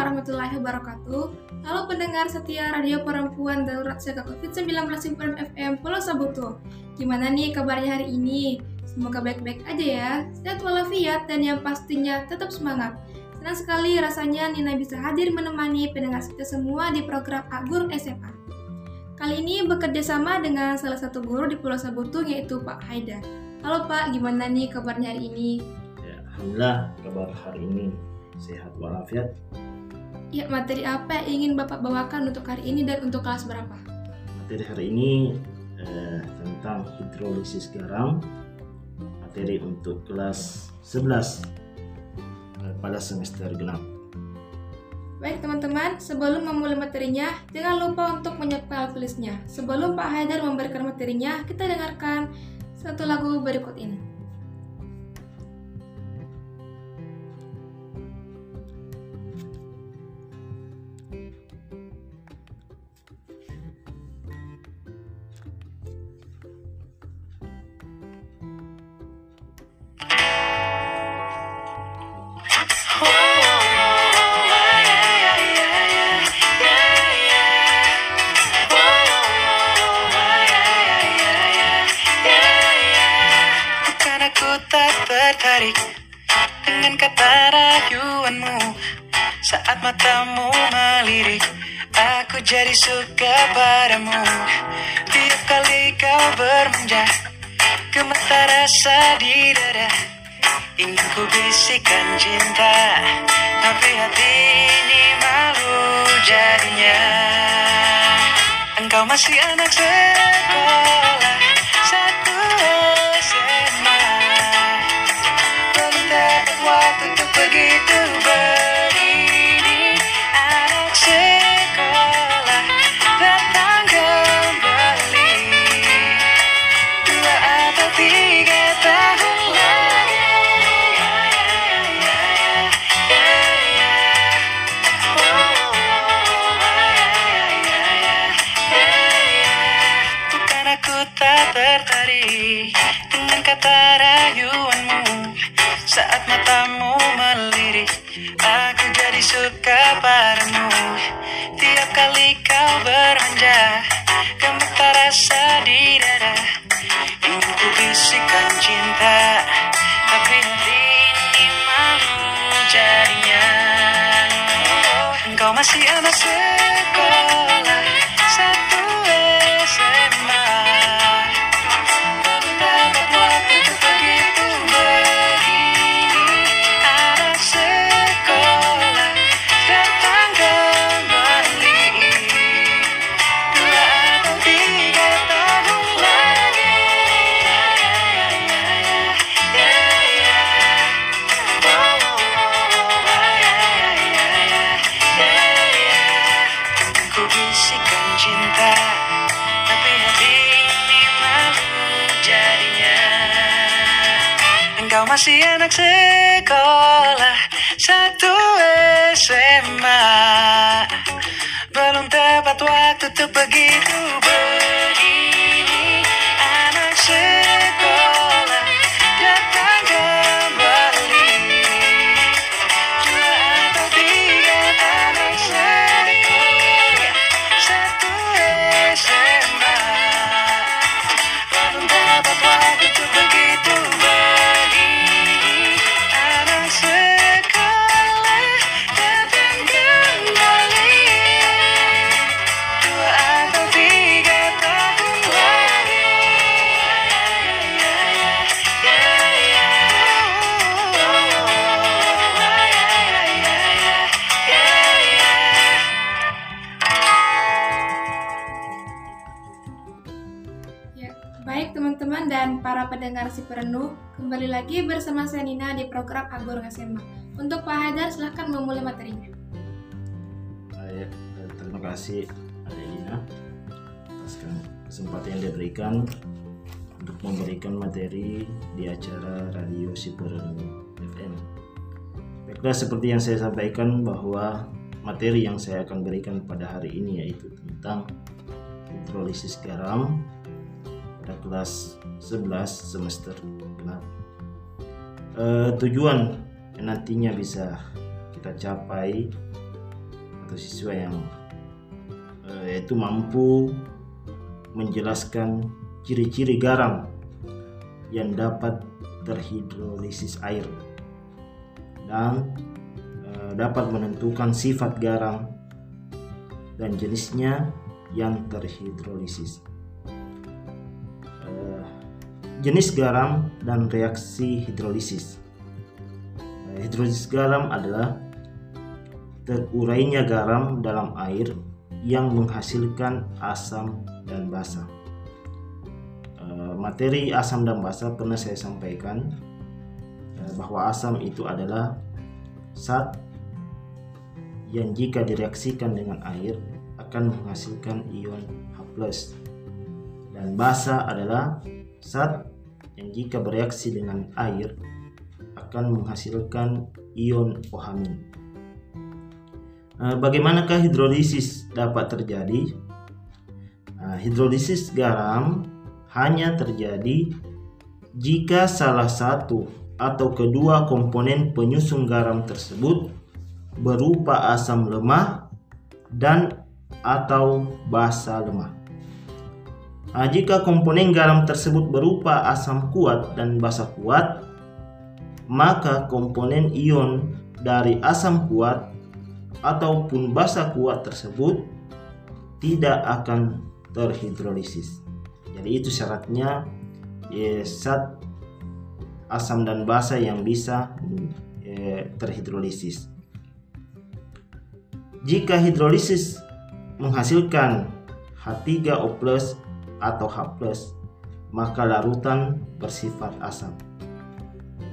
warahmatullahi wabarakatuh. Halo pendengar setia Radio Perempuan Darurat Siaga COVID-19 Simpulan FM Pulau Sabutu. Gimana nih kabarnya hari ini? Semoga baik-baik aja ya, sehat walafiat dan yang pastinya tetap semangat. Senang sekali rasanya Nina bisa hadir menemani pendengar setia semua di program Agur SMA. Kali ini bekerja sama dengan salah satu guru di Pulau Sabutu yaitu Pak Haidar. Halo Pak, gimana nih kabarnya hari ini? Ya, Alhamdulillah kabar hari ini sehat walafiat. Ya, materi apa yang ingin Bapak bawakan untuk hari ini dan untuk kelas berapa? Materi hari ini eh, tentang hidrolisis garam. Materi untuk kelas 11 eh, pada semester genap. Baik teman-teman, sebelum memulai materinya, jangan lupa untuk menyiapkan tulisnya. Sebelum Pak Haidar memberikan materinya, kita dengarkan satu lagu berikut ini. Tertarik dengan kata rayuanmu. Saat matamu melirik Aku jadi suka padamu. Tiap kali kau bermanja Gemetar rasa di dada. Ingin ku bisikan cinta Tapi hati ini malu jadinya. Engkau masih anak sekolah waktu untuk begitu begini Anak sekolah. Datang kembali. Dua atau tiga tahun. Aku tak tertarik dengan kata rayuanmu Saat matamu melirik cinta Tapi hati ini malu jadinya. Engkau masih anak sekolah Satu SMA Belum tepat waktu untuk begitu perenuh, kembali lagi bersama saya Nina di program Agur SMA. Untuk Pak silahkan memulai materinya. Baik, terima kasih Adelina atas ke- kesempatan yang diberikan untuk memberikan materi di acara Radio Siperen FM. Baiklah, seperti yang saya sampaikan bahwa materi yang saya akan berikan pada hari ini yaitu tentang hidrolisis garam pada kelas 11 semester genap. Eh, tujuan yang nantinya bisa kita capai atau siswa yang eh, yaitu mampu menjelaskan ciri-ciri garam yang dapat terhidrolisis air dan eh, dapat menentukan sifat garam dan jenisnya yang terhidrolisis. Jenis garam dan reaksi hidrolisis. Eh, Hidrolisis garam adalah terurainya garam dalam air yang menghasilkan asam dan basa. Eh, Materi asam dan basa pernah saya sampaikan eh, bahwa asam itu adalah zat yang jika direaksikan dengan air akan menghasilkan ion H+. Dan basa adalah zat yang jika bereaksi dengan air akan menghasilkan ion OH-. Eh, Bagaimanakah hidrolisis dapat terjadi? Nah, hidrolisis garam hanya terjadi jika salah satu atau kedua komponen penyusun garam tersebut berupa asam lemah dan atau basa lemah. Nah, jika komponen garam tersebut berupa asam kuat dan basa kuat, maka komponen ion dari asam kuat ataupun basa kuat tersebut tidak akan terhidrolisis. Jadi itu syaratnya ya, zat asam dan basa yang bisa eh, terhidrolisis. Jika hidrolisis menghasilkan H3O+ atau H+, maka larutan bersifat asam.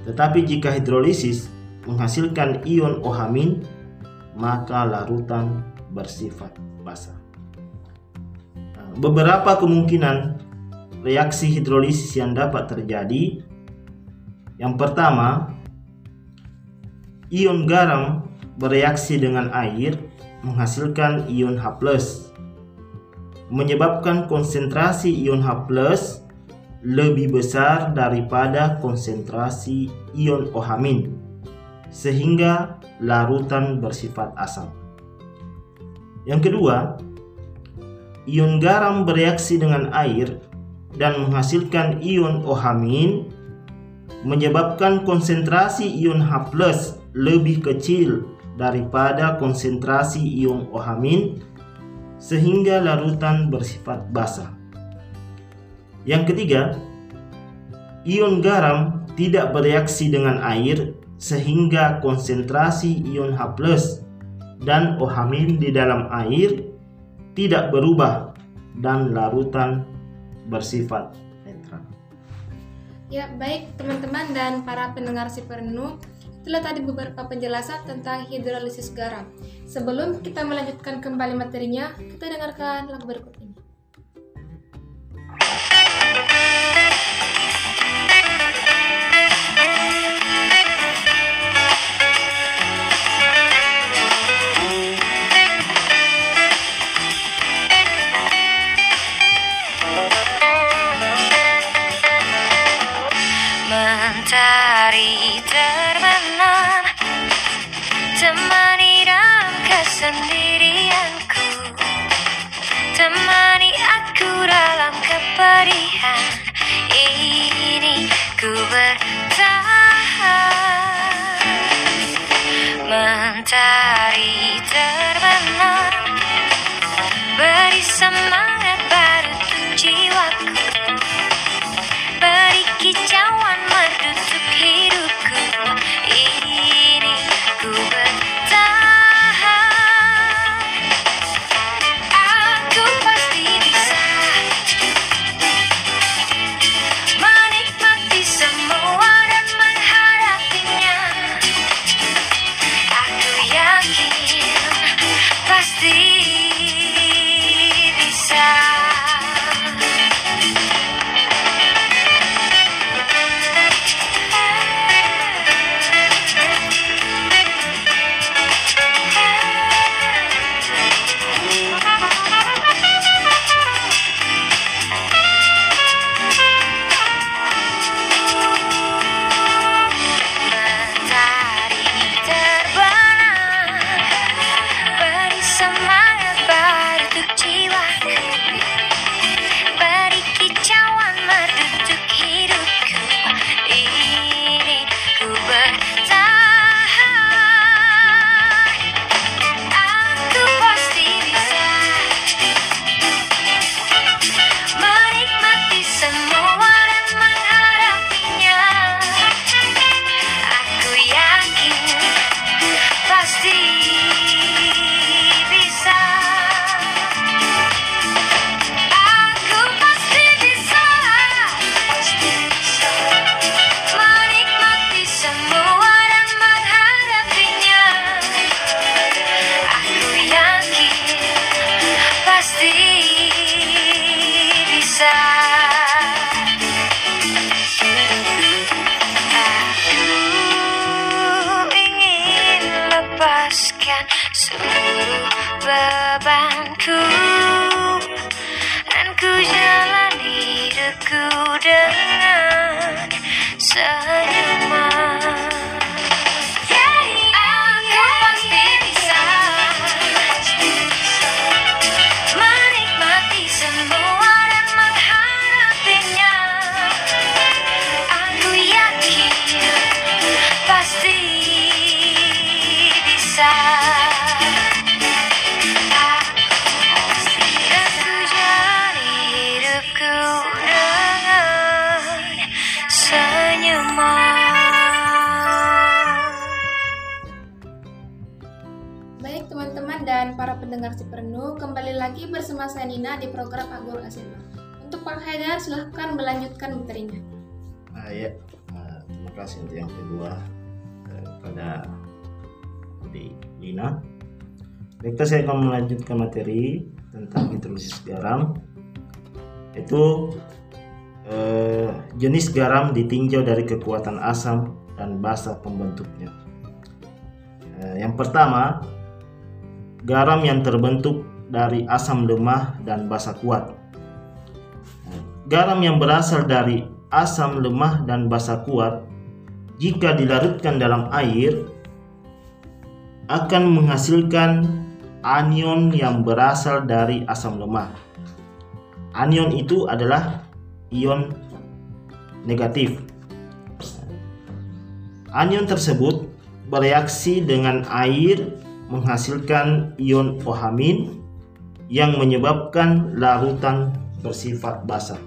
Tetapi jika hidrolisis menghasilkan ion OH-, maka larutan bersifat basa. Nah, Beberapa kemungkinan reaksi hidrolisis yang dapat terjadi. Yang pertama, ion garam bereaksi dengan air menghasilkan ion H+, menyebabkan konsentrasi ion H+ lebih besar daripada konsentrasi ion OH- sehingga larutan bersifat asam. Yang kedua, ion garam bereaksi dengan air dan menghasilkan ion OH- menyebabkan konsentrasi ion H+ lebih kecil daripada konsentrasi ion OH- sehingga larutan bersifat basa. Yang ketiga, ion garam tidak bereaksi dengan air sehingga konsentrasi ion H+ dan OH- di dalam air tidak berubah dan larutan bersifat netral. Ya, baik teman-teman dan para pendengar si perenung, itulah tadi beberapa penjelasan tentang hidrolisis garam. Sebelum kita melanjutkan kembali materinya, kita dengarkan lagu berikut ini. Mentari dalam kepedihan Ini ku bertahan. Mentari terbenam Beri Pernu, kembali lagi bersama saya Nina di program Agor SMA. Untuk Pak Haidar, silahkan melanjutkan materinya. Nah, ya. Nah, terima kasih untuk yang kedua eh, pada di Lina. Baik, saya akan melanjutkan materi tentang hidrolisis garam. Itu eh, jenis garam ditinjau dari kekuatan asam dan basa pembentuknya. Eh, yang pertama, garam yang terbentuk dari asam lemah dan basa kuat. Garam yang berasal dari asam lemah dan basa kuat jika dilarutkan dalam air akan menghasilkan anion yang berasal dari asam lemah. Anion itu adalah ion negatif. Anion tersebut bereaksi dengan air menghasilkan ion ohamin yang menyebabkan larutan bersifat basah.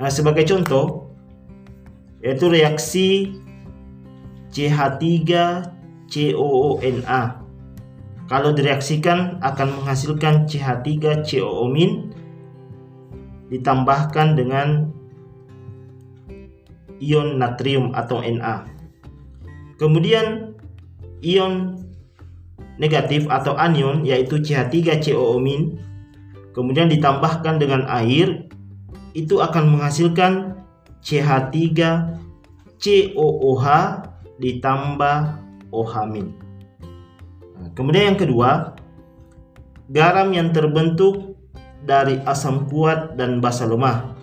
Nah, sebagai contoh yaitu reaksi CH3COONA. Kalau direaksikan akan menghasilkan CH3COO- ditambahkan dengan ion natrium atau Na. Kemudian ion negatif atau anion yaitu CH3COO- kemudian ditambahkan dengan air itu akan menghasilkan CH3COOH ditambah OH-. Nah, kemudian yang kedua, garam yang terbentuk dari asam kuat dan basa lemah.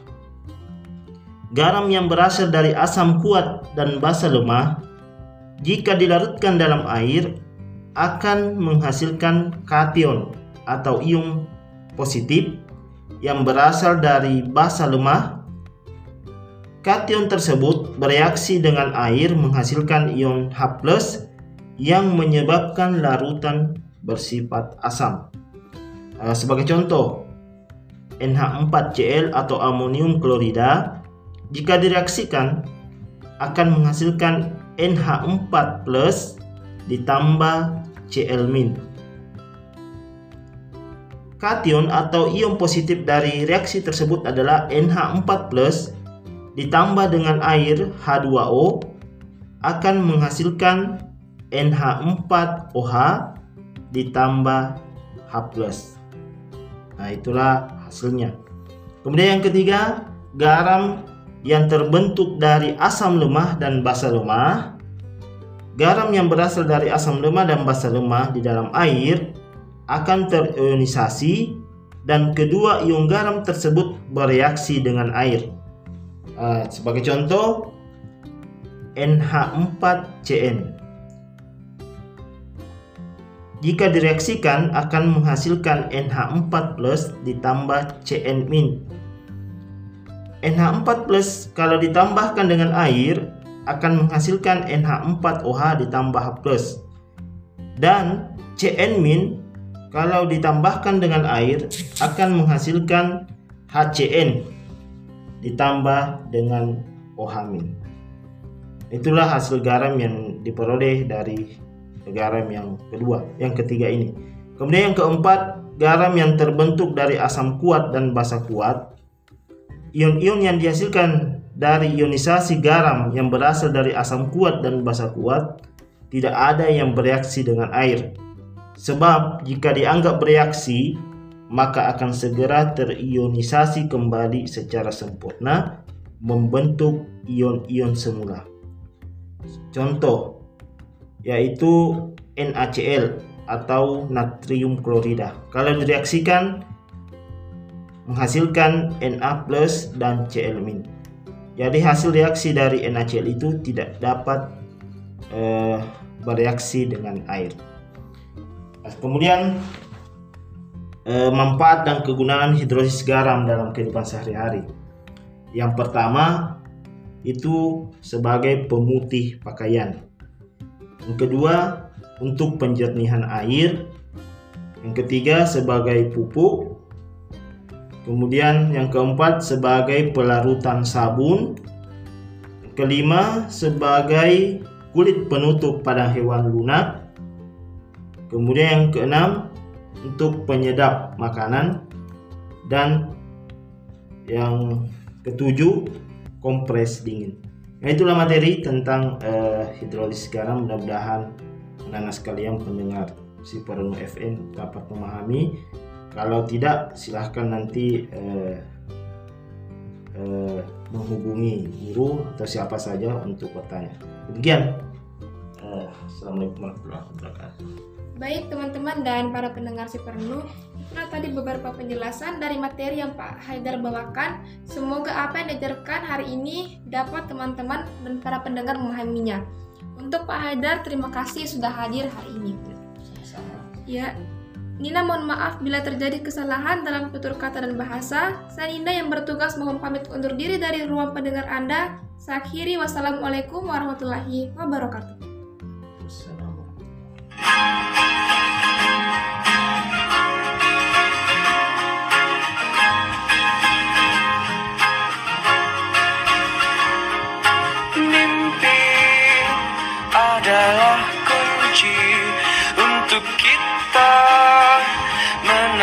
Garam yang berasal dari asam kuat dan basa lemah jika dilarutkan dalam air akan menghasilkan kation atau ion positif yang berasal dari basa lemah. Kation tersebut bereaksi dengan air menghasilkan ion H+ yang menyebabkan larutan bersifat asam. Eh, Sebagai contoh, NH4Cl atau amonium klorida jika direaksikan akan menghasilkan NH4+ ditambah Cl-. Kation atau ion positif dari reaksi tersebut adalah NH4+ ditambah dengan air H2O akan menghasilkan NH4OH ditambah H+. Nah, itulah hasilnya. Kemudian yang ketiga, garam yang terbentuk dari asam lemah dan basa lemah. Garam yang berasal dari asam lemah dan basa lemah di dalam air akan terionisasi dan kedua ion garam tersebut bereaksi dengan air. Eh, sebagai contoh, NH4CN. Jika direaksikan akan menghasilkan NH4+ ditambah Cn-. NH4+ kalau ditambahkan dengan air akan menghasilkan NH4OH ditambah H+. Dan Cn- kalau ditambahkan dengan air akan menghasilkan HCN ditambah dengan OH-. Itulah hasil garam yang diperoleh dari garam yang kedua, yang ketiga ini. Kemudian yang keempat, garam yang terbentuk dari asam kuat dan basa kuat. Ion-ion yang dihasilkan dari ionisasi garam yang berasal dari asam kuat dan basa kuat tidak ada yang bereaksi dengan air. Sebab jika dianggap bereaksi, maka akan segera terionisasi kembali secara sempurna membentuk ion-ion semula. Contoh yaitu NaCl atau natrium klorida. Kalau direaksikan menghasilkan Na dan Cl-. Jadi hasil reaksi dari NaCl itu tidak dapat eh, bereaksi dengan air. Nah, kemudian eh, manfaat dan kegunaan hidrolisis garam dalam kehidupan sehari-hari. Yang pertama itu sebagai pemutih pakaian. Yang kedua untuk penjernihan air. Yang ketiga sebagai pupuk. Kemudian yang keempat sebagai pelarutan sabun. Kelima sebagai kulit penutup pada hewan lunak. Kemudian yang keenam untuk penyedap makanan dan yang ketujuh kompres dingin. Nah itulah materi tentang uh, hidrolis garam. Mudah-mudahan anak-anak sekalian pendengar si Perenung FM dapat memahami. Kalau tidak silahkan nanti uh, uh, menghubungi guru atau siapa saja untuk bertanya. Demikian. Uh, Assalamualaikum warahmatullahi wabarakatuh. Baik teman-teman dan para pendengar si Pernu, itulah tadi beberapa penjelasan dari materi yang Pak Haidar bawakan. Semoga apa yang diajarkan hari ini dapat teman-teman dan para pendengar memahaminya. Untuk Pak Haidar, terima kasih sudah hadir hari ini. Ya, Nina mohon maaf bila terjadi kesalahan dalam tutur kata dan bahasa. Saya Nina yang bertugas mohon pamit undur diri dari ruang pendengar Anda. Saya akhiri, wassalamualaikum warahmatullahi wabarakatuh. Assalamualaikum.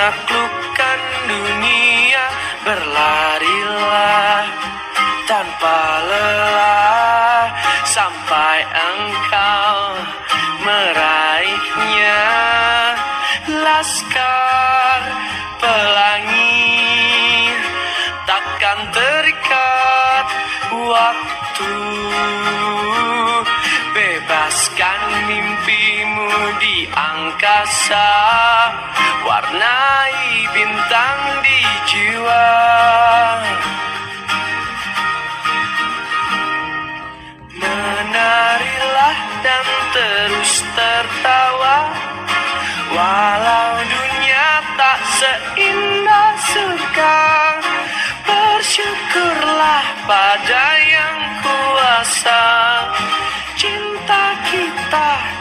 Menaklukkan dunia berlarilah tanpa lelah sampai engkau meraihnya. Laskar pelangi takkan terikat waktu. Bebaskan mimpimu di angkasa warnai bintang di jiwa. Menarilah dan terus tertawa. Walau dunia tak seindah surga bersyukurlah pada yang kuasa. Cinta kita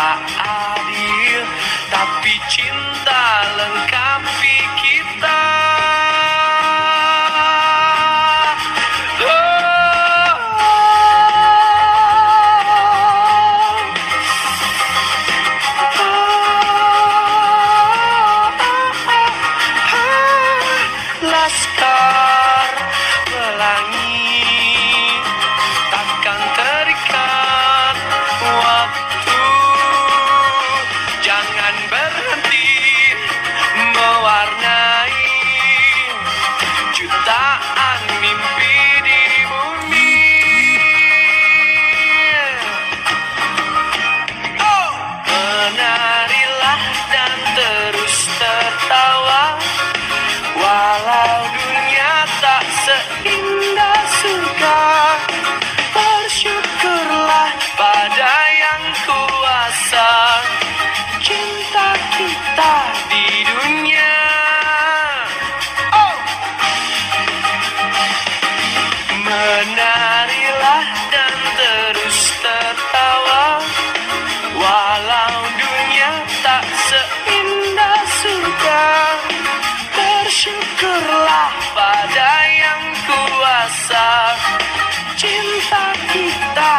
tak adil tapi cinta lengkapi Bersyukurlah pada yang kuasa. Cinta kita